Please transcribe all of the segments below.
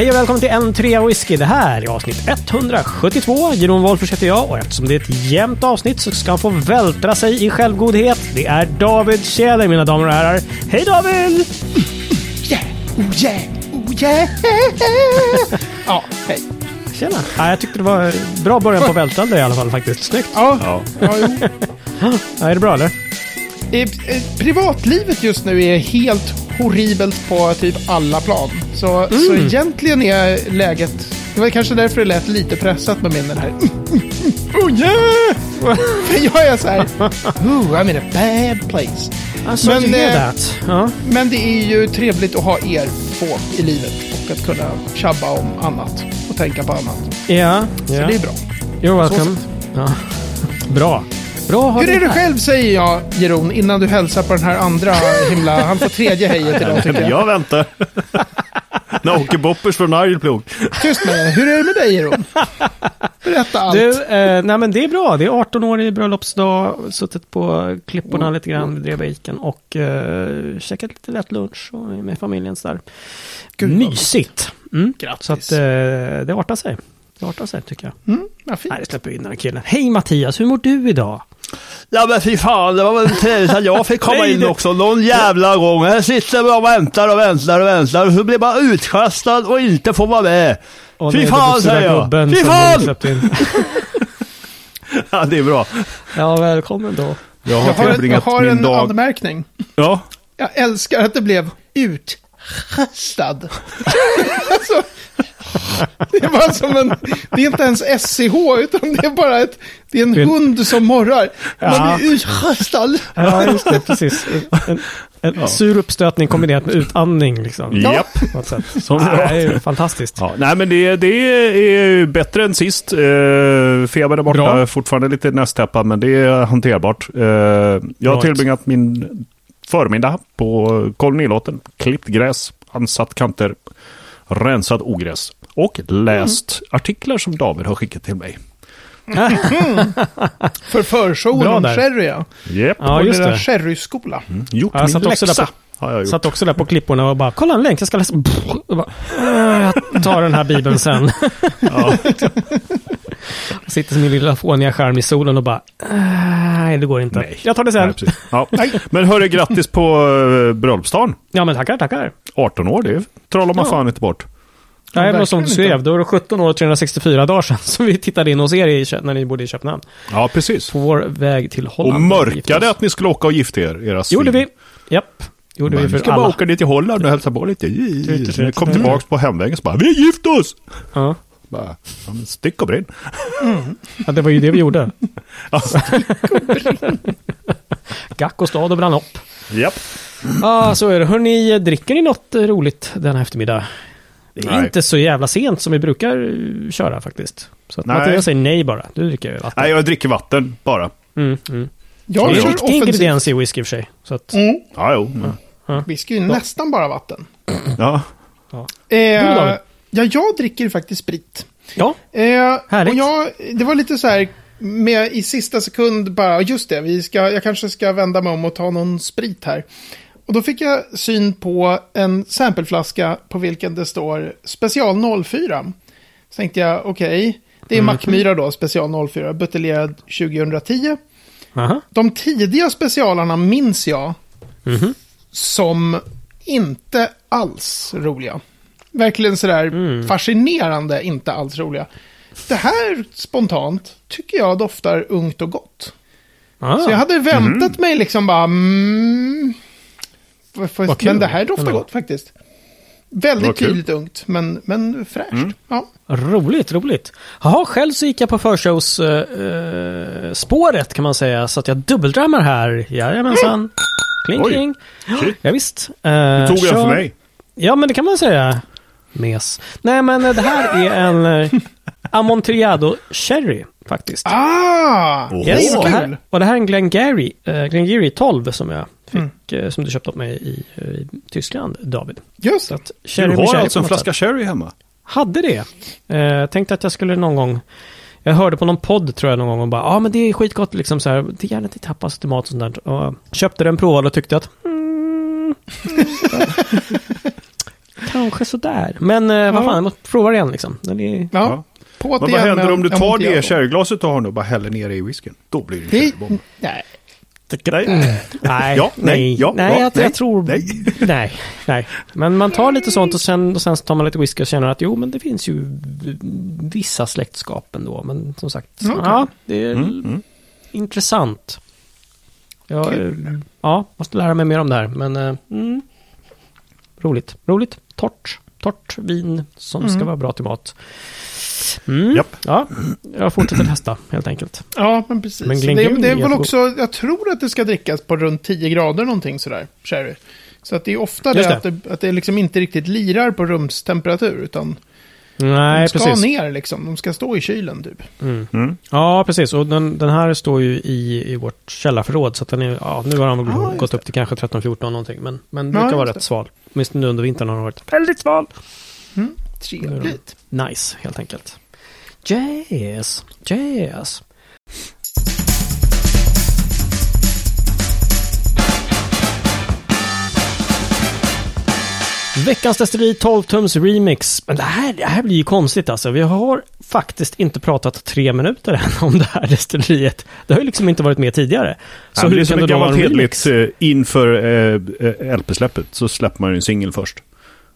Hej och välkommen till en trea whisky. Det här är avsnitt 172. Jeroen Wolffers heter jag och eftersom det är ett jämnt avsnitt så ska han få vältra sig i självgodhet. Det är David Tjäder, mina damer och herrar. Hej David! Yeah, oh yeah, oh yeah. ja, hej. Tjena! Ja, jag tyckte det var bra början på vältrande i alla fall faktiskt. Snyggt! Ja, ja. Ja, är det bra eller? Privatlivet just nu är helt horribelt på typ alla plan. Så, så egentligen är läget... Det var kanske därför det lät lite pressat med min den här... Oh yeah! För jag är så här... Oh, I'm in a bad place. Alltså, Men, eh. Ja. Men det är ju trevligt att ha er två i livet och att kunna tjabba om annat och tänka på annat. Ja, Så ja. det är bra. You're Så welcome. Ja. Bra. Bra Hur är det här. själv säger jag, Jeroen, innan du hälsar på den här andra himla... Han får tredje hejet idag tycker jag. Jag väntar. När Åke Boppers från Arjeplog. Tyst med dig. Hur är det med dig, Jeroen? Berätta allt. Du, eh, nej men det är bra. Det är 18 år i bröllopsdag. Suttit på klipporna lite grann, drev bacon och eh, käkat lite lätt lunch och med familjen så där. Gud, vad Mysigt. Mm. Grattis. Så att eh, det artar sig. Det artar sig tycker jag. Mm, vad fint. Nej, det släpper vi in den här killen. Hej Mattias, hur mår du idag? Ja men fy fan, det var väl trevligt att jag fick komma Nej, in också någon jävla gång. Här sitter jag och väntar och väntar och väntar och så blir man utkastad och inte får vara med. Och Fy fan, säger jag. Fy fan! Ja det är bra. Ja, välkommen då. Jag Jag har har, en, jag har en dag... anmärkning. Ja. Jag älskar att det blev utkastad. alltså, det var som en... Det är inte ens SCH, utan det är bara ett... Det är en är en- hund som morrar. Man Ja. blir utkastad. Ja, just det, precis. En, en sur uppstötning kombinerat med utandning liksom. Japp. På. Som Ja, det är ju fantastiskt. Ja, nej men det, det är ju bättre än sist. Eh, feber är borta, Bra. fortfarande lite nästäppad men det är hanterbart. Eh, jag har tillbringat min förmiddag på kolonilåten. Klippt gräs, ansatt kanter, rensat ogräs och läst artiklar som David har skickat till mig. För förshowen om sherry, ja. Yep. Ja, På just det. sherryskola. Gjort Ja, jag min satt också läxa. där på- Har jag gjort. Satt också där på klipporna och bara, kolla en länk, jag ska läsa. Och bara, "Äh, jag tar den här bibeln sen. Ja. Jag sitter som min lilla fåniga skärm i solen och bara, "Äh, nej det går inte. Nej. Jag tar det sen. Nej, ja. Men hörru, grattis på uh, bröllopsdagen. Ja men tackar, tackar. 18 år, det trollar man Ja. fan inte bort. Nej, men som du skrev, då var det 17 år och 364 dagar sedan som vi tittade in hos er i, när ni bodde i Köpenhamn. Ja, precis. På vår väg till Och Holland. mörkade att ni skulle åka och gifta er, era svin. Gjorde vi. Japp. Gjorde Men vi vi för ska alla. bara åka dit till Holland och hälsa på lite. Jag kom tillbaka på hemvägen så bara, vi har gift oss! Ja. Bara, stick och brinn. ja, det var ju det vi gjorde. Ja. Gack och stad och brann upp. Japp. Ja, så är det. Hörni, dricker ni något roligt denna eftermiddag? Det är Nej. inte så jävla sent som vi brukar eh, köra faktiskt. Så att Nej. Mattias säger nej bara. Du dricker vatten. Nej, jag dricker vatten bara. Mm, mm. Jag det är en viktig ingrediens i whisky i och för sig. Så att, Mm. Ja, jo. men- Whisky är ju nästan bara vatten. Ja. Eh, David? ja, jag dricker faktiskt sprit. ja, Eh, Härligt. och jag, det var lite så här, med i sista sekund bara, just det, vi ska, jag kanske ska vända mig om och ta någon sprit här. Och då fick jag syn på en sampleflaska på vilken det står special 04. Så tänkte jag, okej, det är Mackmyra då, special 04, buteljerad 2010. aha. De tidiga specialarna minns jag Mhm. som inte alls roliga. Verkligen sådär Mm. fascinerande, inte alls roliga. Det här spontant tycker jag doftar ungt och gott. Ah. Så jag hade väntat mig liksom bara... Mm, Vad men det här doftar ändå. gott faktiskt. Väldigt tydligt ungt, men, men fräscht. Ja. Roligt, roligt. Jaha, själv så gick jag på förshows eh, eh, spåret kan man säga. Så att jag dubbeldrammar här. Jajamensan. Kling, Oj. kling. Shit. Ja, visst. Du tog en för mig. Ja, men det kan man säga. Mes. Nej, men eh, det här är en eh, Amontillado Cherry faktiskt. Ah! Yes, och, det här, och det här är en Glengarry, uh, Glengarry 12 som jag fick, Mm. eh, som du köpte åt mig i, eh, i Tyskland, David. Just Så det. att Du har cherry alltså en flaska sätt. sherry hemma? Hade det. Eh, tänkte att jag skulle någon gång jag hörde på någon podd tror jag någon gång och bara, ja ah, men det är skitgott liksom så här, det är gärna till tapas till mat och sånt där. Och köpte den, provade och tyckte att, mm, kanske sådär. Men eh, vad fan, jag måste prova det igen liksom. Den är... Ja, Men vad händer om du tar Amontillado. det sherryglaset du har nu och bara häller ner det i whiskyn? Då blir det en sherrybomb. nej. Nej. Nej, Ja, nej, nej, ja, nej, ja, jag, nej, jag tror... nej. Nej. nej, Men man tar lite sånt och sen, och sen tar man lite whisky och känner att jo, men det finns ju vissa släktskap ändå. Men som sagt, Okej. ja, det är Mm, mm. intressant. Jag, Kul. ja, måste lära mig mer om det här, men eh, mm, roligt. Roligt. Torrt. Torrt vin som ska Mm. vara bra till mat. Mm. Japp. Ja, jag fortsätter testa helt enkelt. Ja, men precis. Men det, Glenn det är väl också, jag tror att det ska drickas på runt 10 grader någonting sådär, sherry. Så att det är ofta det, det. Att, det, att det liksom inte riktigt lirar på rumstemperatur, utan Nej, de ska precis. ner liksom. De ska stå i kylen typ. Mm. Mm. Ja, precis. Och den, den här står ju i, i vårt källarförråd. Så att den är, ja, nu har den Ah, gått upp till kanske 13-14 någonting. Men, men Ja, brukar vara rätt det. sval. Åtminstone nu under vintern har den varit väldigt sval. Trevligt. Nice, helt enkelt. Jazz, jazz. Veckans destilleri 12 tums remix. Men det här, det här blir ju konstigt alltså. Vi har faktiskt inte pratat tre minuter än om det här destilleriet. Det har ju liksom inte varit med tidigare. Så det är hur som ett gammalt hederligt inför eh, eh, LP-släppet så släpper man ju en singel först.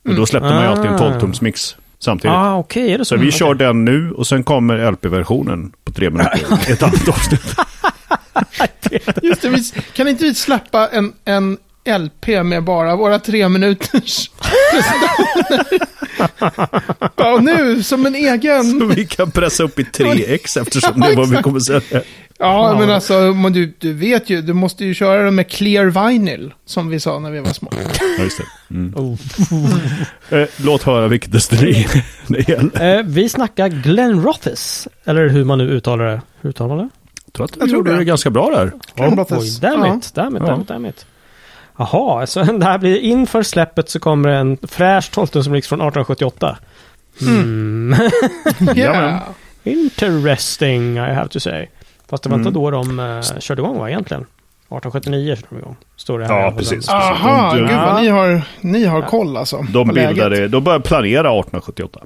Och då släppte man ju alltid en Ah. 12-tumsmix samtidigt. Ah, okej, är det så? Så vi Okej. kör den nu och sen kommer LP-versionen på tre minuter. Ett annat avsnitt. Just det, vi, kan inte vi släppa en, en LP med bara våra tre minuters presentationer? Ja, nu som en egen... Så vi kan pressa upp i 3x eftersom det är vad vi kommer säga. Ja, Ja. men alltså, men du, du vet ju, du måste ju köra den med clear vinyl, som vi sa när vi var små. Ja, just det. Mm. Oh. Eh, låt höra vilket destilleri det gäller. Eh, vi snackar Glen Rothes. Eller hur man nu uttalar det. Hur uttalar man det? Jag tror att Jag tror gjorde det. det ganska bra där. Glen Rothes. Oj, damn it, damn it, Ja. damn it, damn it. Jaha, så det här blir inför släppet så kommer en fräsch 12 som från 1878. Mm. Yeah. Interesting, I have to say. Fast det var inte Mm. då de uh, körde igång va, egentligen? 1879 körde de igång. Står det här. Ja, precis. den. Aha, De- gud Ja. vad ni har, ni har koll alltså. De bildade, de började planera 1878.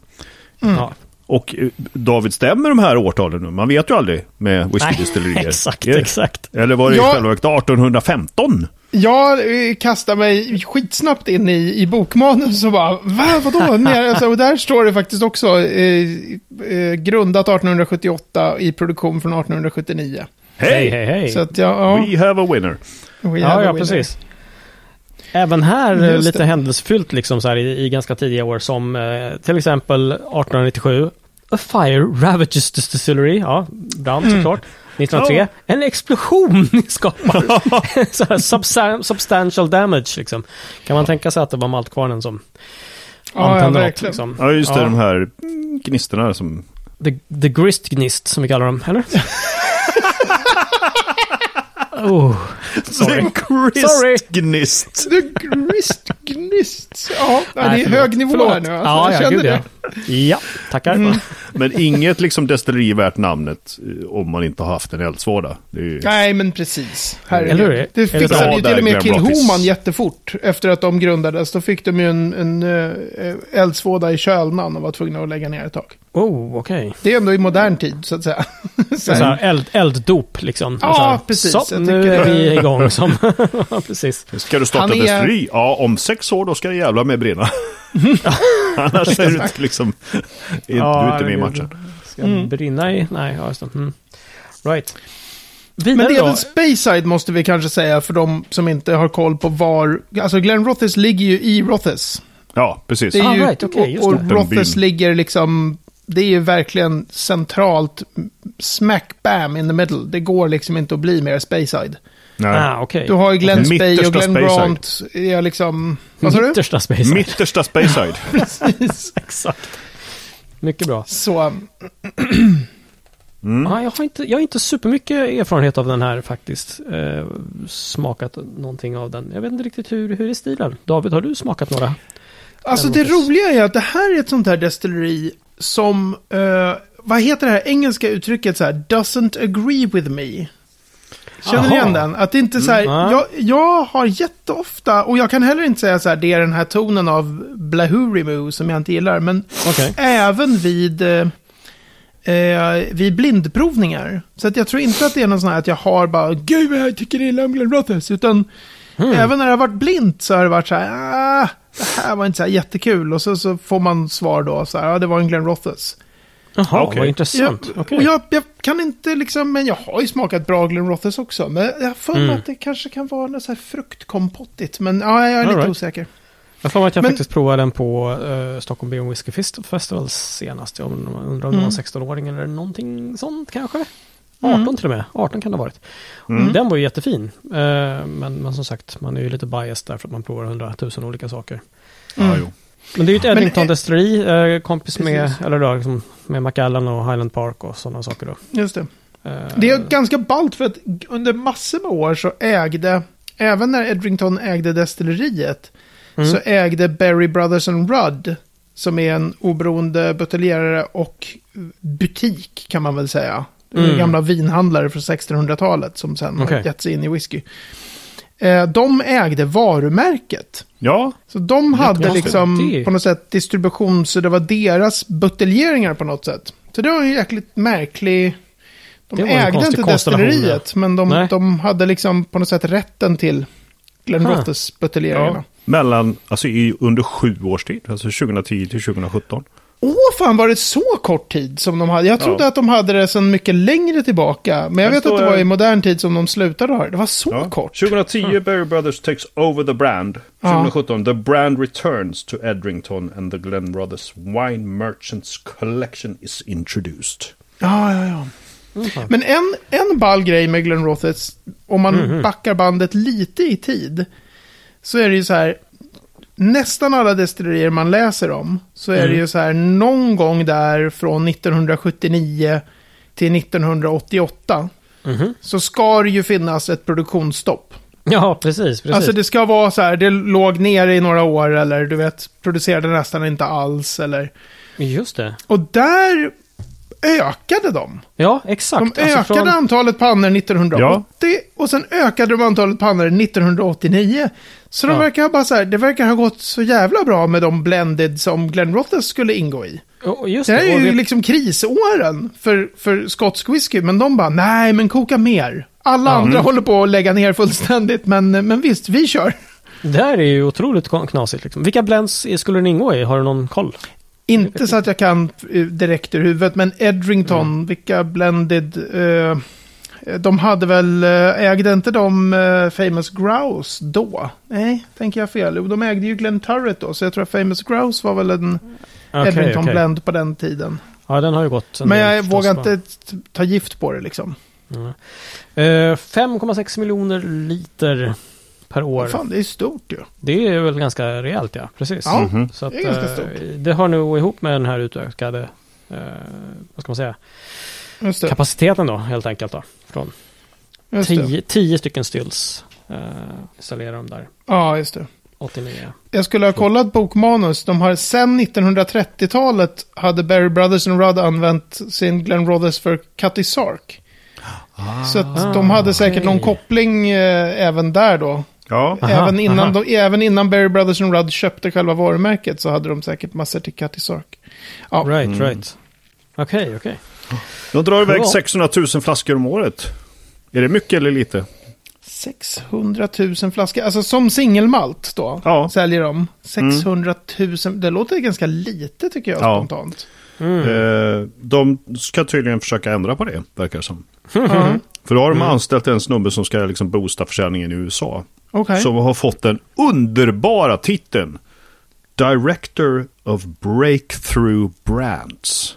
Ja. Och eh, David, stämmer de här årtalen nu? Man vet ju aldrig med whiskydestillerier. exakt, exakt. Eller var det Ja. i själva verket 1815? Jag eh, kastar mig skitsnabbt in i, i bokmanus och bara, va, vadå? Alltså, och där står det faktiskt också eh, eh, grundat 1878 i produktion från 1879. Hej, hej, hej. Så att ja, ja, We have a winner. we Ja, have a ja, winner. precis. Även här eh, Just lite det. händelsefyllt liksom så här i, i ganska tidiga år som eh, till exempel 1897 A Fire Ravages the Distillery, ja, brann Mm. Såklart. 1903, en explosion skapar så här, substan- substantial damage liksom. Kan man tänka sig att det var maltkvarnen som Ja, ja, antände något liksom. Ja, just det. Ja. De här gnistorna som... The, the grist gnist som vi kallar dem, eller? oh, sorry. Sorry. Gnist. The grist gnist. Ja, det är Nej, förlåt. hög nivå Förlåt. här nu. Alltså, ja, jag ja, gud, det. ja. ja, tackar. Mm. Men inget liksom destilleri värt namnet eh, om man inte har haft en eldsvåda. Det är ju... Nej, men precis. Herregud. Eller hur? Det det fixade ju till och med Kill Glenn. Homan jättefort. Efter att de grundades. Då fick de ju en, en uh, eldsvåda i Kölnan och var tvungna att lägga ner ett tag. Oh, okej. Det är ändå i modern tid, så att säga. så här, eld, elddop liksom. Ja, så här, precis. Så, Jag nu tycker är det- vi igång som... Ja, precis. Ska du starta Han är- destilleri? Ja, om sex år då ska det jävla med brinna. Annars är du inte liksom... Du är inte med i matchen. Ska Mm. brinna i... Nej, ja, just det. Mm. Right. Vidare Men det är väl Speyside måste vi kanske säga för de som inte har koll på var... Alltså Glen Rothes ligger ju i Rothes. Ja, precis. Det är Ah, ju, right, just och, det. Rothes ligger liksom... Det är ju verkligen centralt, smack bam in the middle. Det går liksom inte att bli mer Speyside. Nej. Ah, okej. Du har ju Glen Spey och Mittersta Glen Speyside. Grant. Är liksom... Vad sa du? Mittersta space. Mittersta Speyside. Precis. Exakt. Mycket bra. Så... Mm. Ja, jag, har inte, jag har inte supermycket erfarenhet av den här faktiskt. Eh, smakat någonting av den. Jag vet inte riktigt hur, hur är stilen. David, har du smakat några? Alltså det roliga är att det här är ett sånt här destilleri som... eh, vad heter det här engelska uttrycket så här? Doesn't agree with me. Känner ni Jaha. igen den? Att det inte så här, Mm, ja. jag, jag har jätteofta, och jag kan heller inte säga så här, det är den här tonen av Blahurimu som jag inte gillar, men Okej. även vid, eh, eh, vid blindprovningar. Så att jag tror inte att det är någon sån här att jag har bara, gud jag tycker illa om Glenn Rothers, utan Mm. även när det har varit blint så har det varit så här, ah, det här var inte så här jättekul. Och så, så får man svar då, så här, ja det var en Glenn Rothers. Jaha, Okej. vad Jag, intressant. Okej. och jag, jag kan inte liksom, men jag har ju smakat bra Glenn Rothers också. Men jag har för mig Mm. att det kanske kan vara något så här fruktkompottigt. Men ja, jag är lite All right. osäker. Jag får att jag Men- faktiskt provade den på uh, Stockholm Beer and Whiskey Fest- Festival senast. Jag undrar om det var Mm. 16-åring eller någonting sånt kanske. 18 Mm. till och med. 18 kan det ha varit. Mm. Den var ju jättefin. Eh, men, men som sagt, man är ju lite biased där för att man provar hundratusen olika saker. Ja, Mm. jo. Men det är ju ett Men, Edrington eh, destilleri, eh, kompis med, eller då, liksom, med Macallan och Highland Park och sådana saker då. Just det. Eh, Det är ganska ballt för att under massor med år så ägde, även när Edrington ägde destilleriet, mm. så ägde Berry Brothers and Rudd, som är en oberoende buteljerare och butik kan man väl säga. Mm. Gamla vinhandlare från 1600-talet som sen Okej. har gett sig in i whisky. Eh, De ägde varumärket. Ja, Så de hade liksom Det- på något sätt distribution, så det var deras buteljeringar på något sätt. Så det var en jäkligt märklig... De ägde inte destilleriet, men de, de hade liksom på något sätt rätten till. Rothers buteljeringarna. ja. Mellan, alltså i, under sju års tid, alltså 2010 till 2017. Åh, fan var det så kort tid som de hade? Jag trodde Ja. att de hade det sedan mycket längre tillbaka. Men jag vet att det var i modern tid som de slutade ha det. Det var så Ja. kort. 2010 Berry Brothers takes over the brand. Ja. 2017 the brand returns to Edrington and the Glen Brothers Wine Merchants Collection is introduced. Ja, ja, ja. Mm. Men en, en ball grej med Glenn Rothers, om man Mhm. backar bandet lite i tid, så är det ju så här, nästan alla destillerier man läser om, så är det Mm. ju så här, någon gång där från 1979 till 1988, Mhm. så ska det ju finnas ett produktionsstopp. Ja, precis. precis. Alltså det ska vara så här, det låg nere i några år eller du vet, producerade nästan inte alls eller... Just det. Och där ökade de. Ja, exakt. De Alltså ökade från- antalet pannor 1980 och sen ökade de antalet pannor 1989. Så de Ja. verkar ha bara så här, det verkar ha gått så jävla bra med de blended som Glenn Rothers skulle ingå i. Just Det här är ju vi- liksom krisåren för, för skotsk whisky, men de bara, nej men koka mer. Alla Ja. andra Mm. håller på att lägga ner fullständigt, men, men visst, vi kör. Det här är ju otroligt knasigt. Liksom. Vilka blends skulle den ingå i? Har du någon koll? Inte så att jag kan eh, direkt ur huvudet, men Edrington, Mm. vilka blended... eh, de hade väl, eh, ägde inte de eh, Famous Grouse då? Nej, tänker jag fel. Jo, De ägde ju Glen Turret då, så jag tror att Famous Grouse var väl en Okej, Edrington okej. blend på den tiden. Ja, den har ju gått. en Men jag förstås, vågar inte ta gift på det liksom. Ja. Eh, 5,6 miljoner liter per år. Fan, det är stort ju. Det är väl ganska rejält, ja. Precis. Ja, Mhm. Så att, det är ganska eh, stort. det hör nog ihop med den här utökade eh, vad ska man säga. Kapaciteten då, helt enkelt. Då. Från Just det. 10, 10 stycken stills eh, installerar de där. Ja, just det. 89. Jag skulle ha kollat bokmanus. De har sedan 1930-talet hade Barry Brothers and Rudd använt sin Glenn Rothers för Cutty Sark. Så att de hade säkert någon okej. koppling eh, även där då. Ja, Aha, även, innan aha. de, även innan Barry Brothers and Rudd köpte själva varumärket så hade de säkert massor till Cutty Sark. Ja, Right, Mm. right. Okej, okej. De drar iväg Ja. 600 000 flaskor om året. Är det mycket eller lite? 600 000 flaskor. Alltså som singelmalt då. Ja. Säljer de. 600 000. Det låter ganska lite tycker jag Ja. spontant. Mm. Eh, de ska tydligen försöka ändra på det, verkar det som. För då har de Mm. anställt en snubbe som ska liksom boosta försäljningen i USA. Okej. Som har fått den underbara titeln Director of Breakthrough Brands.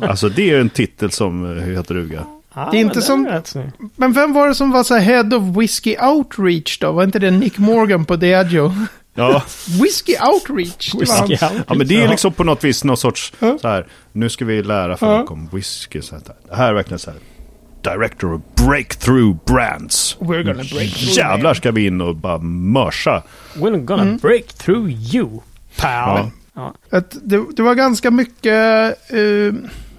Alltså det är en titel som eh, heter duga. Ah, Det är inte men som- snyggt. Men vem var det som var så head of Whiskey Outreach då? Var inte det Nick Morgan på Diageo? Ja, Whisky Outreach? det var Whisky hans- out. ja, men det är liksom på något vis någon sorts så här. Nu ska vi lära folk om whisky. Så här. Det här är verkligen så här. Director of Breakthrough Brands. We're gonna break through Jävlar ska vi in och bara mörsa. We're gonna Mm. break through you, pal. Ja. Ja. Det, det var ganska mycket... eh,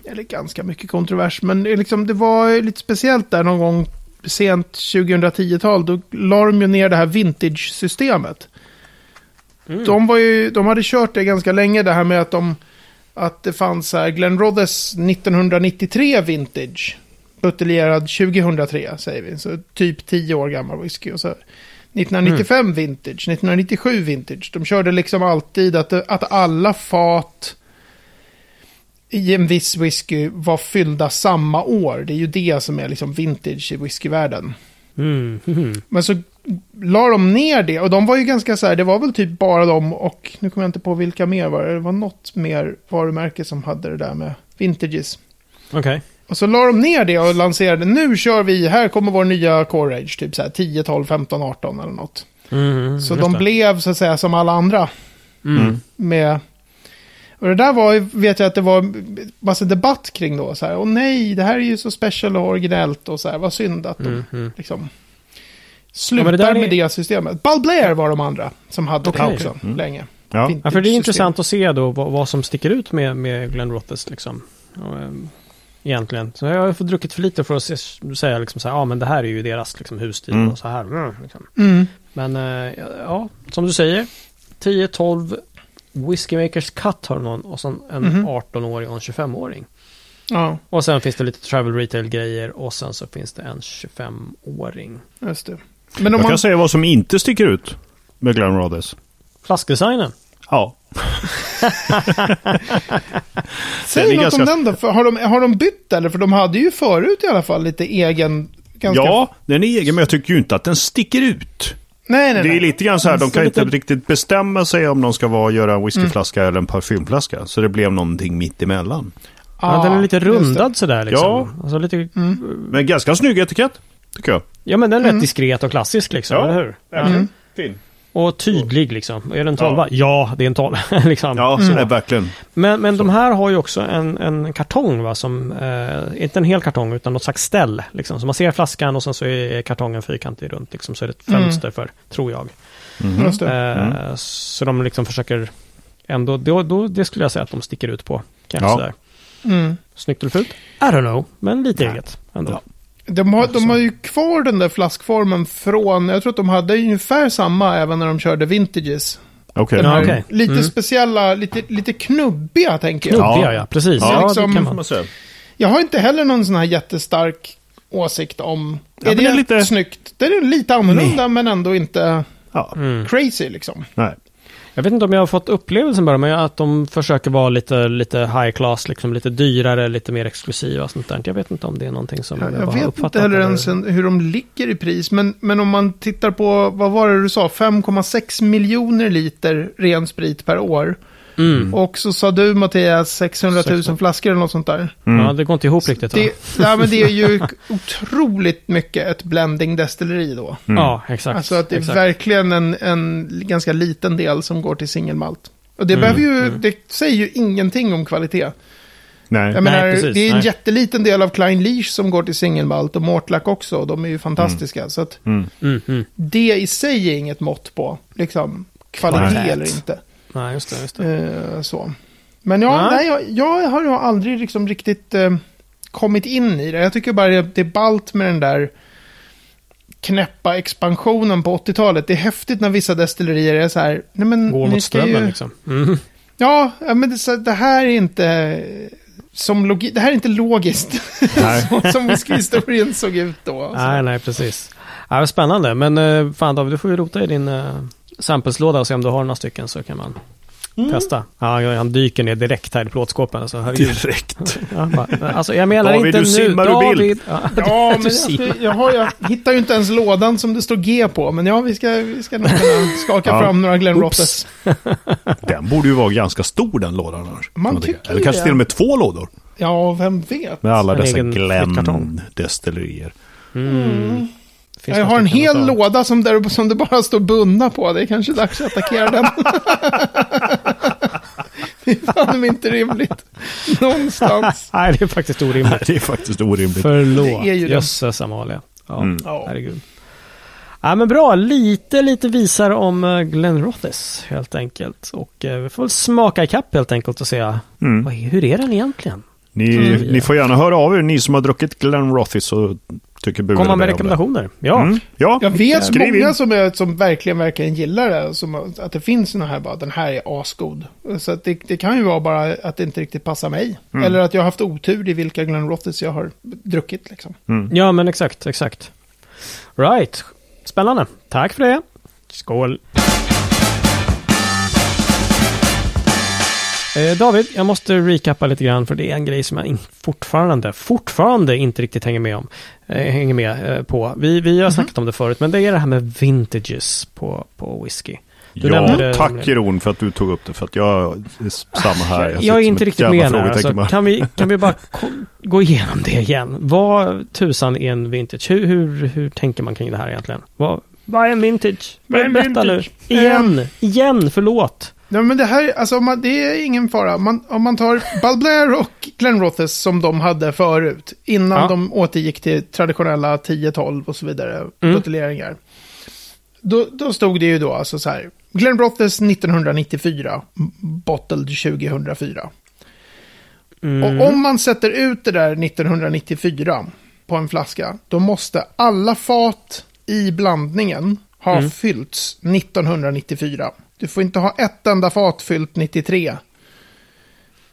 eller ganska mycket kontrovers, men liksom, det var lite speciellt där någon gång sent 2010-tal. Då la de ju ner det här vintage-systemet. Mm. De, var ju, de hade kört det ganska länge, det här med att, de, att det fanns här Glen Rothes 1993 vintage. Buteljerad 2003 säger vi, så typ 10 år gammal whisky. Och så 1995 vintage, 1997 vintage. De körde liksom alltid att, att alla fat i en viss whisky var fyllda samma år. Det är ju det som är liksom vintage i whiskyvärlden. Mm. Men så la de ner det och de var ju ganska så här, det var väl typ bara de och nu kommer jag inte på vilka mer var det. Det var något mer varumärke som hade det där med vintages. Okej. Och så la de ner det och lanserade, nu kör vi, här kommer vår nya Core Age, typ så här 10, 12, 15, 18 eller något. Mhm, Så de det. blev så att säga som alla andra Mm. med... Och det där var, ju- vet jag att det var massa debatt kring då. Så här, och nej, det här är ju så special och originellt och så här, vad synd att de Mm, mm. liksom Ja, slutar men det är- med det systemet. Ball Blair var de andra som hade Okej. det också Mm. länge. Ja. Ja, för det är intressant att se då vad, vad som sticker ut med, med Glenn Rothes liksom. Och, ehm, egentligen. Så jag har fått druckit för lite för att se, säga liksom så här, ja men det här är ju deras liksom, husstil Mm. och så här. Mm, liksom. Mm. Men eh, ja, som du säger. 10-12 Whiskey Makers Cut har någon och sen en Mhm. 18-åring och en 25-åring. Ja, Och sen finns det lite travel retail-grejer och sen så finns det en 25-åring. just det. Men om Jag man... kan säga vad som inte sticker ut med Glen Rothes. Flaskdesignen. Ja. Säg något ganska- om den då. För har, de, har de bytt eller? För de hade ju förut i alla fall lite egen... Ganska... ja, den är egen men jag tycker ju inte att den sticker ut. Nej, nej, Det är nej. lite grann så här, de kan inte lite- riktigt bestämma sig om de ska vara, göra en whiskyflaska eller en parfymflaska. Så det blev någonting mitt emellan. Ja, den är lite rundad sådär liksom. Ja. Alltså lite, Men ganska snygg etikett, tycker jag. ja men den är rätt diskret och klassisk liksom, Ja. eller hur? Mm. Fin. Och tydlig liksom. Är det en Ja. tolva? Ja, det är en tolva. liksom. Ja, så är verkligen. Men, men de här har ju också en, en kartong va, som, eh, inte en hel kartong utan något slags ställ. Liksom. Så man ser flaskan och sen så är kartongen fyrkantig runt, liksom, så är det ett Mm. fönster för, tror jag. Mhm. Just det. Eh, Så de liksom försöker ändå, då, då, det skulle jag säga att de sticker ut på. Kanske Ja. sådär. Mm. Snyggt eller fult? I don't know, men lite Nej. eget ändå. Ja. De har, de har ju kvar den där flaskformen från, jag tror att de hade ungefär samma även när de körde vintages. Här Ja, okej. Lite Mm. speciella, lite, lite knubbiga tänker jag. Knubbiga ja, precis. Ja, Ja, liksom- det kan man. säga. Jag har inte heller någon sån här jättestark åsikt om... Ja, är det, det är lite- snyggt? Det är lite annorlunda men ändå inte Ja, Mm. crazy liksom. nej. Jag vet inte om jag har fått upplevelsen bara, men att de försöker vara lite, lite high class, liksom lite dyrare, lite mer exklusiva och sånt där. Jag vet inte om det är någonting som Jag, jag, jag har vet uppfattat. inte heller eller- ens en- hur de ligger i pris. Men, men om man tittar på, vad var det du sa, 5,6 miljoner liter ren sprit per år. Mm. Och så sa du Mattias 600 000 600. flaskor eller något sånt där. Mm. Ja, det går inte ihop riktigt. Det, ja, men det är ju otroligt mycket ett blending destilleri då. Mm. Ja, exakt. Alltså att det är exakt. verkligen en, en ganska liten del som går till singelmalt. Och det, Mm, behöver ju, mm. det säger ju ingenting om kvalitet. Nej. Jag menar, precis, det är en nej. jätteliten del av Klein Leach som går till singelmalt och Mortlack också. Och de är ju fantastiska. Så att Mm. Mm, mm. det i sig är inget mått på liksom, kvalitet Nej. eller inte. Nej, just det. Just det. Eh, så. Men ja, Nej. nej, jag, jag har aldrig liksom riktigt eh, kommit in i det. Jag tycker bara det, det är ballt med den där knäppa expansionen på 80-talet. Det är häftigt när vissa destillerier är så här, nej men Går mot strömmen ju, liksom. Mm. Ja, men det, så, det här är inte som logi, det här är inte logiskt. Så- som whiskyhistorien såg ut då. Nej, nej, precis. Ja, spännande. Men eh, fan David, du får ju rota i din samplslåda och se om du har några stycken så kan man Mm. testa. Ja, han dyker ner direkt här i plåtskåpen. Alltså, herregud. Direkt. Ja, bara, alltså, jag menar David, inte du nu. simmar ur bild. David. Ja, Ja, du men jag, jag, har, jag hittar ju inte ens lådan som det står G på. Men ja, vi ska, vi ska nog kunna skaka Ja. fram några Glen Oops. Rothes. Den borde ju vara ganska stor den lådan annars. Man tycker Eller kanske till och med två lådor. Ja, vem vet? Med alla En dessa. Glenn-destillerier. Mm. Finns Jag har en stycken hel ta. låda som, där, som det bara står bundna på. Det är kanske dags att attackera den. det är fan inte rimligt. Någonstans. Nej, det är faktiskt orimligt. Det är faktiskt orimligt. Förlåt. Jösses Amalia. Ja, Mm. Herregud. Ja, men bra. Lite, lite visar om eh, Glenn Rothes helt enkelt. Och eh, vi får väl smaka ikapp helt enkelt och se Mm. vad, hur är den egentligen? Ni, Mm. ni får gärna höra av er, ni som har druckit Glen Rothis och tycker bu Komma med rekommendationer. Ja. Mm. Ja, Jag vet skriv många in. som, är, som verkligen, verkligen gillar det. Som, att det finns såna här bara, den här är asgod. Så att det, det kan ju vara bara att det inte riktigt passar mig. Mm. Eller att jag har haft otur i vilka Glen Rothis jag har druckit liksom. ja, men exakt, exakt. Right. Spännande. Tack för det. Skål. Eh, David, jag måste recappa lite grann för det är en grej som jag fortfarande, fortfarande inte riktigt hänger med om. Eh, hänger med eh, på. Vi, vi har snackat om det förut, men det är det här med vintages på, på whisky. Du Ja, tack. Jeroen för att du tog upp det. För att jag samma här. Jag, sitter är inte riktigt med här. Alltså, kan, vi, kan vi bara ko- gå igenom det igen? Vad tusan är en vintage? Hur, hur, hur tänker man kring det här egentligen? Vad, vad är en vintage? Vad är en Berätta vintage? nu. Igen, igen, förlåt. Ja, men det här, alltså man, det är ingen fara. Man, om man tar Balblair och Glen Rothis som de hade förut, innan Ja. de återgick till traditionella 10-12 och så vidare, Mm. buteljeringar. Då, då stod det ju då alltså så här, Glen Rothis 1994, bottled 2004. Mm. Och om man sätter ut det där 1994 på en flaska, då måste alla fat i blandningen ha Mm. fyllts 1994. Du får inte ha ett enda fat fyllt 93.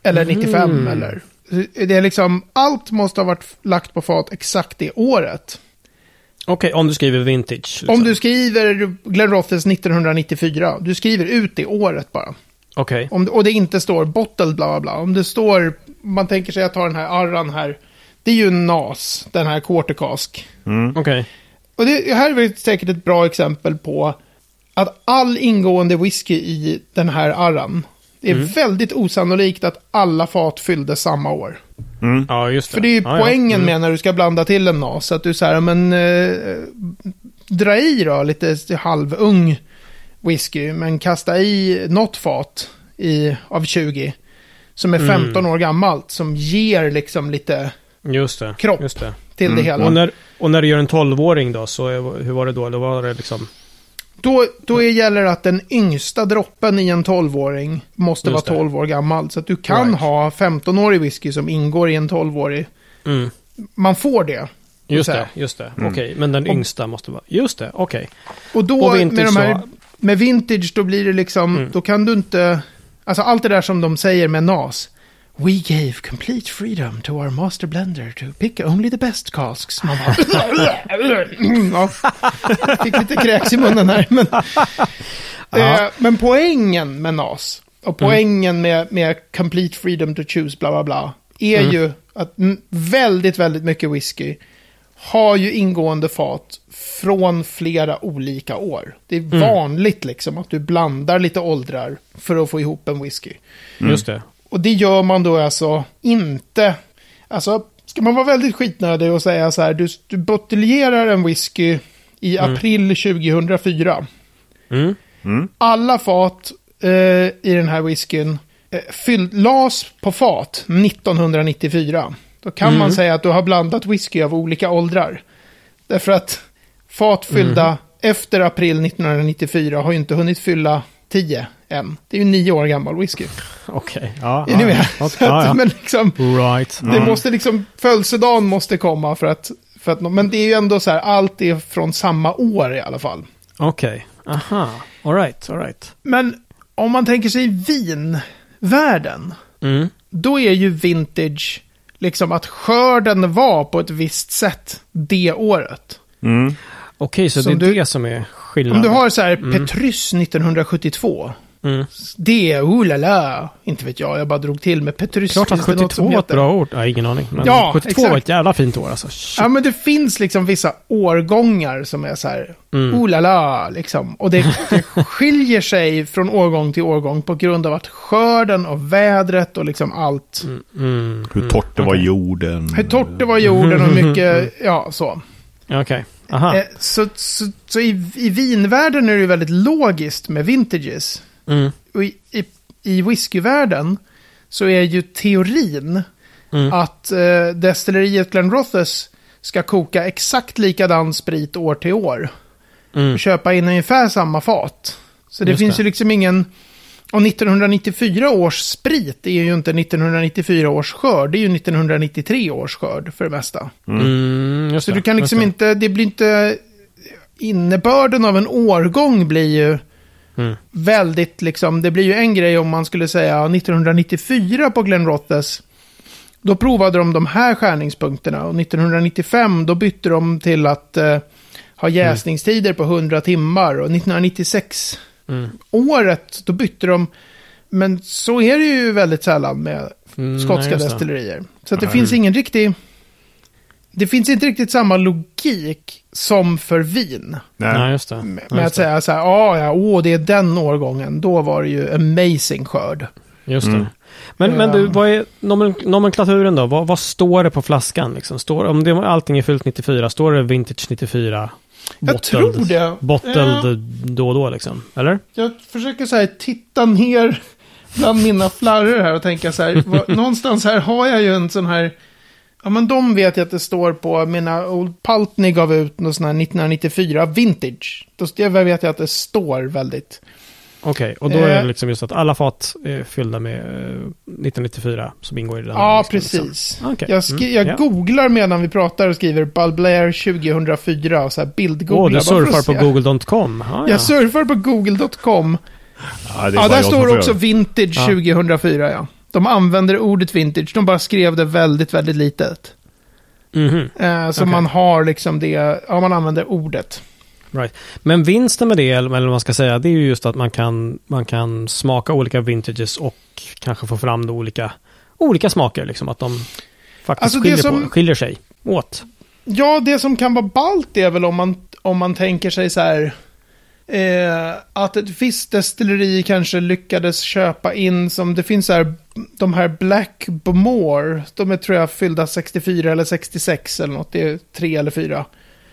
Eller 95 Mm. eller. Det är liksom, allt måste ha varit lagt på fat exakt det året. Okej, om du skriver vintage. Liksom. Om du skriver Glen Rothis 1994, du skriver ut det året bara. Okej. Om, och det inte står bottled bla bla bla. Om det står, man tänker sig att ta den här arran här. Det är ju en NAS, den här quarter cask. Okej. Och det här är väl säkert ett bra exempel på att all ingående whisky i den här arran. Det är väldigt osannolikt att alla fat fyllde samma år. Ja, just det. För det är ju ja, ja. poängen Mm. med när du ska blanda till en NAS. Att du säger, men eh, dra i då lite halvung whisky. Men kasta i något fat i, av 20. Som är Mm. 15 år gammalt. Som ger liksom lite Just det. kropp. Just det. till det hela. Och, när, och när du gör en 12-åring då, så är, hur var det då? Då var det liksom... Då, då är- gäller det att den yngsta droppen i en 12-åring måste Just vara det. 12 år gammal. Så att du kan Right. ha 15-årig whisky som ingår i en 12-årig. Mm. Man får det. Just det, just det. Okej, men den Och- yngsta måste vara... Just det, okej. Och då Och vintage med de här, så- med vintage då blir det liksom, Mm. då kan du inte, alltså allt det där som de säger med NAS. We gave complete freedom to our master blender to pick only the best casks. Man bara, ja, fick lite kräks i munnen här. Men, eh, men poängen med NAS och poängen med, med complete freedom to choose bla bla bla är Mm. ju att mm, väldigt, väldigt mycket whisky har ju ingående fat från flera olika år. Det är Mm. vanligt liksom att du blandar lite åldrar för att få ihop en whisky. Just det. Och det gör man då alltså inte... Alltså, ska man vara väldigt skitnödig och säga så här, du, du buteljerar en whisky i april 2004. Mm. Alla fat eh, i den här whiskyn eh, fyll, las på fat 1994. Då kan man säga att du har blandat whisky av olika åldrar. Därför att fat fyllda efter april 1994 har ju inte hunnit fylla 10 än. Det är ju nio år gammal whisky. Okej. Ja, Är ni med? ja. Att, Ja, ja. Men liksom, Right. det måste liksom, födelsedagen måste komma för att, för att, men det är ju ändå så här, allt är från samma år i alla fall. Okej. Aha. All right, all right. Men om man tänker sig vinvärlden, Mm. då är ju vintage liksom att skörden var på ett visst sätt det året. Mm. Okej, så Som det är du- det som är skillnaden. Om du har så här Petrus 1972, Mm. det är oh la la, inte vet jag, jag bara drog till med Petrus. Klart att Finns det något 72 som var ett bra ord. Ja, ingen aning. Men Ja, 72 var exakt. ett jävla fint år alltså. Shit. Ja, men det finns liksom vissa årgångar som är så här, Mm. oh la la, liksom. Och det, det skiljer sig från årgång till årgång på grund av att skörden och vädret och liksom allt. Mm. Hur torrt det var i jorden. Hur torrt det var jorden och mycket, ja, så. Okej. Aha. Eh, så så, så i, i vinvärlden är det ju väldigt logiskt med vintages. Mm. Och i, i, i whiskyvärlden så är ju teorin Mm. att eh, destilleriet Glenrothes ska koka exakt likadan sprit år till år. Mm. och köpa in ungefär samma fat. Så det Just finns det. ju liksom ingen... Och 1994 års sprit är ju inte 1994 års skörd, det är ju 1993 års skörd för det mesta. Mm, just Så det, du kan liksom det. inte, det blir inte, innebörden av en årgång blir ju Mm. väldigt liksom, det blir ju en grej om man skulle säga 1994 på Glen Rothes. Då provade de de här skärningspunkterna och 1995 då bytte de till att eh, ha jäsningstider på 100 timmar och 1996 Mm. året då bytte de. Men så är det ju väldigt sällan med Mm, nej, skotska destillerier. Så att det finns ingen riktig... Det finns inte riktigt samma logik som för vin. Nej. Nej, just det. Med, med just att säga så här, ah, ja, åh, det är den årgången. Då var det ju amazing skörd. Just det. Mm. Men, men du, Ehm. vad är nomen, nomenklaturen då? Vad, vad står det på flaskan? Liksom? Står, om det, allting är fyllt 94, står det Vintage 94? Jag tror det. Bottled Eh, då och då liksom? Eller? jag försöker så här titta ner bland mina flarror här och tänka så här. vad, någonstans här har jag ju en sån här... Ja, men de vet jag att det står på mina Old Paltney gav ut någon sån här 1994 vintage. Då det vet jag att det står väldigt. Okej, och då är det Eh. liksom just att alla fat är fyllda med eh, 1994 som ingår i den. här Ja, listan, precis. Liksom. Okej. Jag, Mm, jag ja. googlar medan vi pratar och skriver Ball Blair 2004 och så här bildgooglar. Åh, du bara för surfar på google.com. Ah, ja. Jag surfar på google.com. Ja, Ja, där står också vintage Ja. 2004, ja. De använder ordet vintage, de bara skrev det väldigt, väldigt litet. Mhm, Eh, så Okej. man har liksom det, ja man använder ordet. right. Men vinsten med det, eller vad man ska säga, det är ju just att man kan, man kan smaka olika vintages och kanske få fram olika, olika smaker. Liksom, att de faktiskt Alltså, skiljer, som- på, skiljer sig åt. Ja, det som kan vara ballt är väl om man, om man tänker sig så här. Eh, att ett visst destilleri kanske lyckades köpa in som det finns här. De här Black Bomore. De är tror jag fyllda 64 eller 66 eller något. Det är tre eller fyra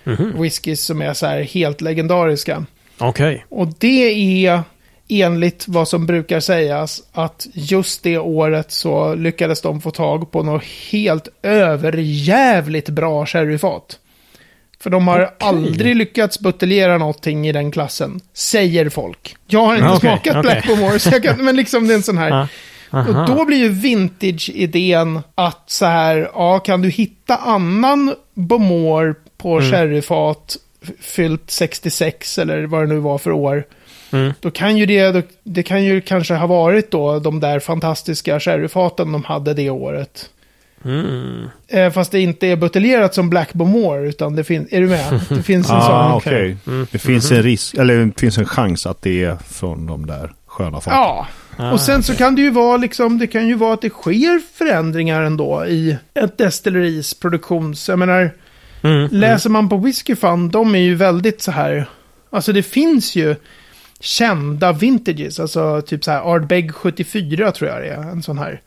Mhm. whiskys som är så här helt legendariska. Okej. Och det är enligt vad som brukar sägas att just det året så lyckades de få tag på något helt överjävligt bra sherryfat. För de har Okej. aldrig lyckats buteljera någonting i den klassen, säger folk. Jag har inte Ja, okej, smakat okej. Black Bomore, så jag kan, men liksom det är en sån här... Ah, aha. Och då blir ju vintage-idén att så här, ja, kan du hitta annan Bomore på Mm. sherryfat fyllt 66 eller vad det nu var för år. Mm. Då kan ju det, då, det kan ju kanske ha varit då de där fantastiska sherryfaten de hade det året. Mm. Eh, fast det inte är buteljerat som Black Bomore, utan det finns, är du med? Det finns en Ah, sån. okej. Mm. Det finns en risk, eller det finns en chans att det är från de där sköna faten. Ja, Ah, och sen så kan det ju vara liksom, det kan ju vara att det sker förändringar ändå i ett destilleris produktions, jag menar, Mm. läser man på Whiskey Fund, de är ju väldigt så här, alltså det finns ju kända vintages, alltså typ så här Ardbeg 74 tror jag det är, en sån här.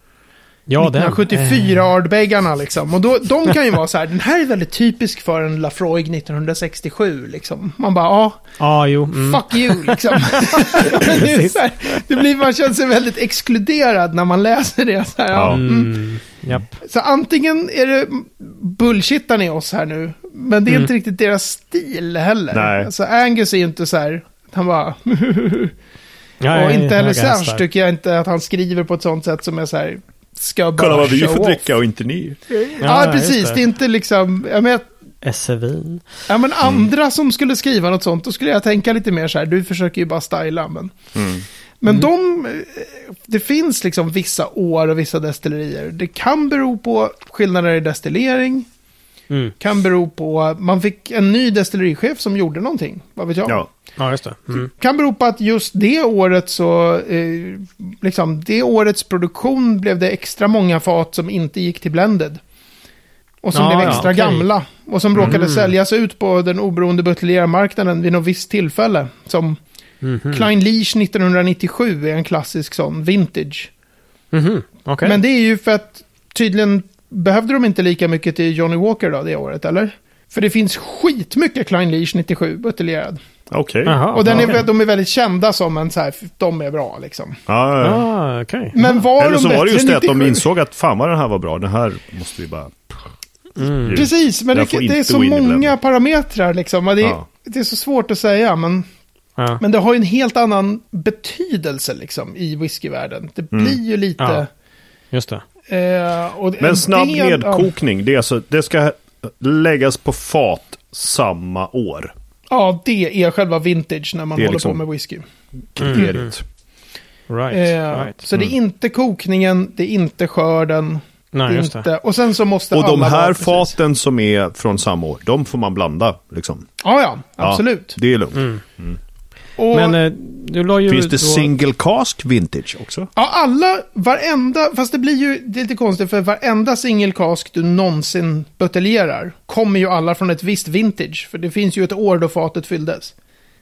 Ja, den. 1974 Ardbeggarna liksom. Och då, de kan ju vara så här, den här är väldigt typisk för en Lafroig 1967 liksom. Man bara, ja, Ja, jo. Mm. Fuck you, liksom. det, här, det blir, man känner sig väldigt exkluderad när man läser det. Så, här, ja. Mm. Mm. Så antingen är det bullshittar ni oss här nu, men det är Mm. inte riktigt deras stil heller. Nej. Alltså Angus är ju inte så här, han bara... Ja, och inte heller Serge hästar. tycker jag inte att han skriver på ett sånt sätt som är så här, ska bara Kolla vad vi får off. dricka och inte ni. Ja, Ja, precis. Det. det. är inte liksom, jag menar, Essevin. ja, men andra som skulle skriva något sånt, då skulle jag tänka lite mer så här, du försöker ju bara styla, men... Mm. Men de, eh, det finns liksom vissa år och vissa destillerier. Det kan bero på skillnader i destillering. Mm. Kan bero på, man fick en ny destillerichef som gjorde någonting. Vad vet jag. Ja. Ja, just det. Mm. Kan bero på att just det året så, eh, liksom det årets produktion blev det extra många fat som inte gick till blended. Och som Ja, blev ja, extra okej. gamla. Och som råkade Mm. säljas ut på den oberoende buteljerarmarknaden vid något visst tillfälle. Som Mhm. Klein Leach 1997 är en klassisk sån vintage. Mhm. Okej. Men det är ju för att tydligen behövde de inte lika mycket till Johnny Walker då det året, eller? För det finns skitmycket Klein Leach 97 buteljerad. Okej. Jaha, Och den är, vä- de är väldigt kända som en så här, de är bra liksom. Ja, ja, ja. Ah, okej. Men var Eller de så var det just det att de 97? insåg att fan vad den här var bra. Den här måste vi bara... Mm. Precis, men det, det är så många parametrar liksom. Det, Ja. det är så svårt att säga, men... Ja. Men det har ju en helt annan betydelse liksom i whiskyvärlden. Det Mm. blir ju lite... Just det. Eh, och Men snabb ja. nedkokning, det, är alltså, det ska läggas på fat samma år. Ja, det är själva vintage när man håller liksom- på med whisky. Kriteriet. Right. Eh, right. Så det är inte kokningen, det är inte skörden. Nej, inte, det. och sen så måste Och de alla här vara precis. faten som är från samma år, de får man blanda. Liksom. Ja, ja, Ja, absolut. det är lugnt. Mm. Och, Men eh, du la ju... Finns det då- single cask vintage också? ja, alla, varenda, fast det blir ju det är lite konstigt för varenda single cask du någonsin buteljerar kommer ju alla från ett visst vintage. För det finns ju ett år då fatet fylldes.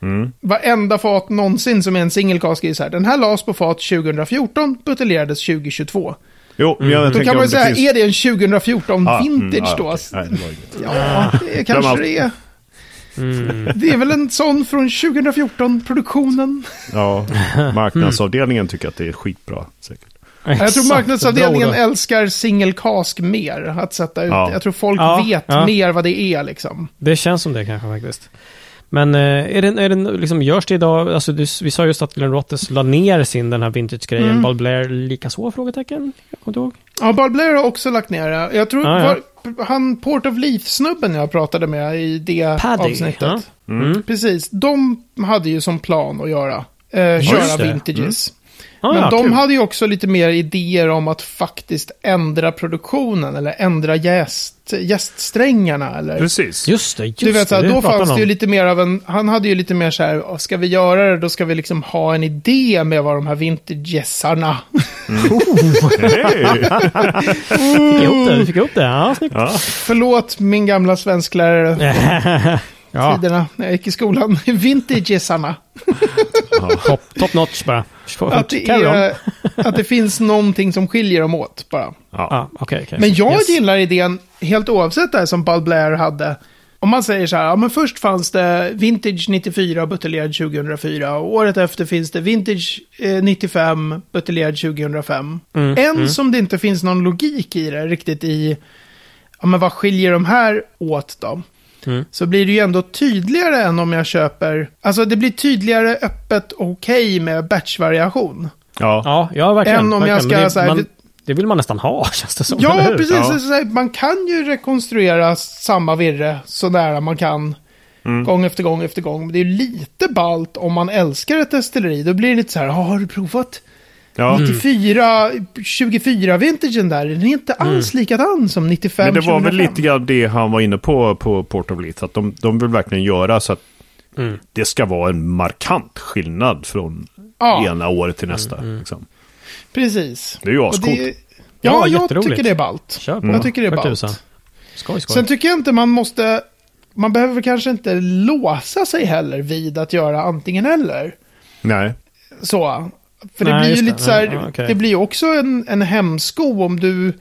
Mm. Varenda fat någonsin som är en single cask är så här, den här lades på fat 2014, buteljerades 2022. Jo, men jag Då kan man ju säga, finns... är det en 2014 Ah, vintage mm, ja, då? Nej, det inget. Ja, det kanske det är. Mm. Det är väl en sån från 2014, produktionen. Ja, marknadsavdelningen tycker att det är skitbra. Säkert. Jag tror Exakt, marknadsavdelningen älskar single cask mer. Att sätta ut Ja. Jag tror folk Ja, vet ja. mer vad det är liksom. Det känns som det kanske faktiskt. Men eh, är det, är det liksom, görs det idag, alltså du, vi sa just att Glenn Rottes la ner sin den här vintage-grejen. Mm. Ball Blair likaså? Frågetecken? Jag kommer inte ihåg. Ja, Ball Blair har också lagt ner det. Jag tror Ah, ja. var, han Port of Leaf-snubben jag pratade med i det Paddy, avsnittet. ja. Mm. Precis, de hade ju som plan att göra. Eh, köra vintages. Ah, Men ja, de kul. hade ju också lite mer idéer om att faktiskt ändra produktionen eller ändra jäst, jäststrängarna. Eller... Precis. Just det, just Du vet, det. då fanns han det ju lite mer av en, han hade ju lite mer så här, "Åh, ska vi göra det, då ska vi liksom ha en idé med vad de här vintageessarna. Hej! Fick ihop det, vi fick ihop det. Ja, snyggt. Ja. Förlåt min gamla svensklärare, ja, tiderna när jag gick i skolan. Vintageessarna. top, top notch bara. Att det, är, att det finns någonting som skiljer dem åt bara. Ja. Ja, okej, okej. Men jag Yes. gillar idén, helt oavsett det här som Ball Blair hade. Om man säger så här, ja men först fanns det Vintage 94 buteljerad 2004 och året efter finns det Vintage eh, 95 buteljerad 2005. Mm, En som det inte finns någon logik i det riktigt i, ja men vad skiljer de här åt då? Mm. Så blir det ju ändå tydligare än om jag köper, alltså det blir tydligare öppet okej med batchvariation. Ja. Ja, ja verkligen. Än om jag verkligen. ska Men det, så här- man, det vill man nästan ha, känns det som. Ja, precis. Ja. Så här, man kan ju rekonstruera samma virre så nära man kan. Mm. Gång efter gång efter gång. Men det är lite balt om man älskar ett destilleri. Då blir det lite så här, "Ah, har du provat Ja. 94, 24 vintagen där? Den är inte alls likadan som 95, Men det var väl 2005. lite grann det han var inne på på Port of Leith. Att de, de vill verkligen göra så att Mm. det ska vara en markant skillnad från Ja. ena året till nästa. Liksom. Precis. Det är ju ascoolt. Ja, ja, jag tycker det är ballt. Jag tycker det är ballt. Skoj, skoj. Sen tycker jag inte man måste... Man behöver kanske inte låsa sig heller vid att göra antingen eller. Nej. Så. För det Nej, blir ju just det. lite så här, Ja, okej. det blir ju också en, en hämsko om du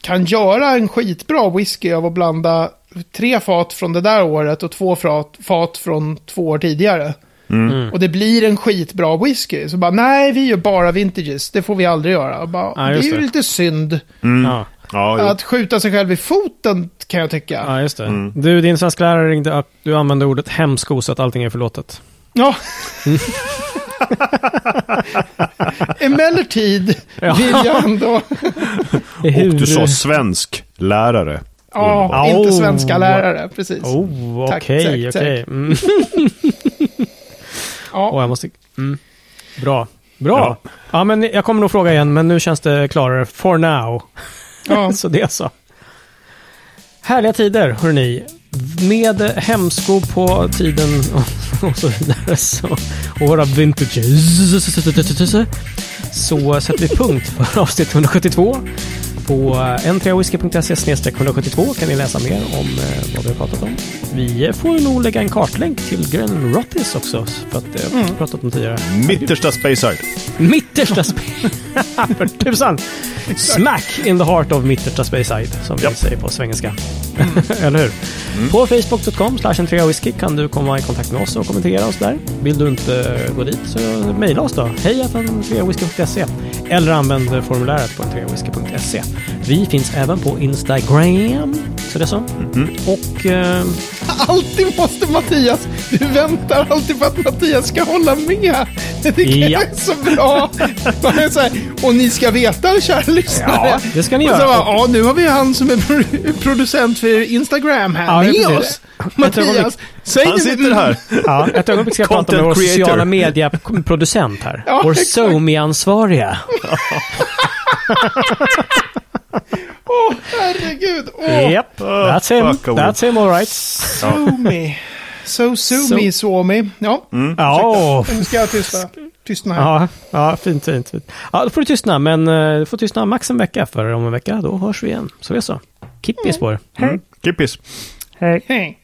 kan göra en skitbra whisky av att blanda tre fat från det där året och två fat, fat från två år tidigare. Mm. Och det blir en skitbra whisky. Så bara, nej, vi gör bara vintages. Det får vi aldrig göra. Bara, Ja, det är ju det. lite synd. Ja. Ja. Att skjuta sig själv i foten kan jag tycka. ja, just det. Mm. Du, din svenska lärare ringde upp. Du använde ordet hämsko så att allting är förlåtet. Ja. Emellertid vill jag ändå... Och du sa svensk lärare. Ja, Underbart. inte Oh. svenska lärare, precis. Oh, okej, tack, okej. Mm. Ja. Jag måste... Mm. Bra. Bra. Ja. Ja. men jag kommer nog fråga igen, men nu känns det klarare. For now. Ja. så det så. Härliga tider, hörni. Med hämsko på tiden och, och så vidare. Så, och våra vintages. Så sätter vi punkt för avsnitt 172. På n3whisky.se 172 kan ni läsa mer om eh, vad vi har pratat om. Vi får nog lägga en kartlänk till Gren Rottis också, för att det har vi pratat om tidigare. Mittersta Speyside. Mittersta Space... För tusan! Smack in the heart of Mittersta Speyside, som vi Japp. säger på svengelska. Eller hur? På facebook.com slash whisky kan du komma i kontakt med oss och kommentera oss där. Vill du inte gå dit så mejla oss då. Hej whisky.se eller använd formuläret på entreawhisky.se. Vi finns även på Instagram. Så det är så. Och... Eh, Alltid måste Mattias, du väntar alltid på att Mattias ska hålla med. Det Ja. är så bra. Bara så här, och ni ska veta, kära lyssnare. Ja, det ska ni och så göra. bara, ja, nu har vi han som är pro- producent för Instagram här Ja, med oss. Mattias. Säg Han det- sitter här. ja, ett ögonblick ska jag prata med vår creator. sociala media-producent här. Ja, vår exakt. SoMe-ansvariga. Åh, herregud. Åh, Yep, that's him. oh. That's him alright. so me. So, so, So- me, so me. Ja, Ja, nu ska jag tysta. Tystna här. ja, ja, fint, fint, fint. Ja, då får du tystna, men eh, du får tystna max en vecka, för om en vecka då hörs vi igen. Så det så. Kippis på er. Mm. Kippis. Hej. Hej.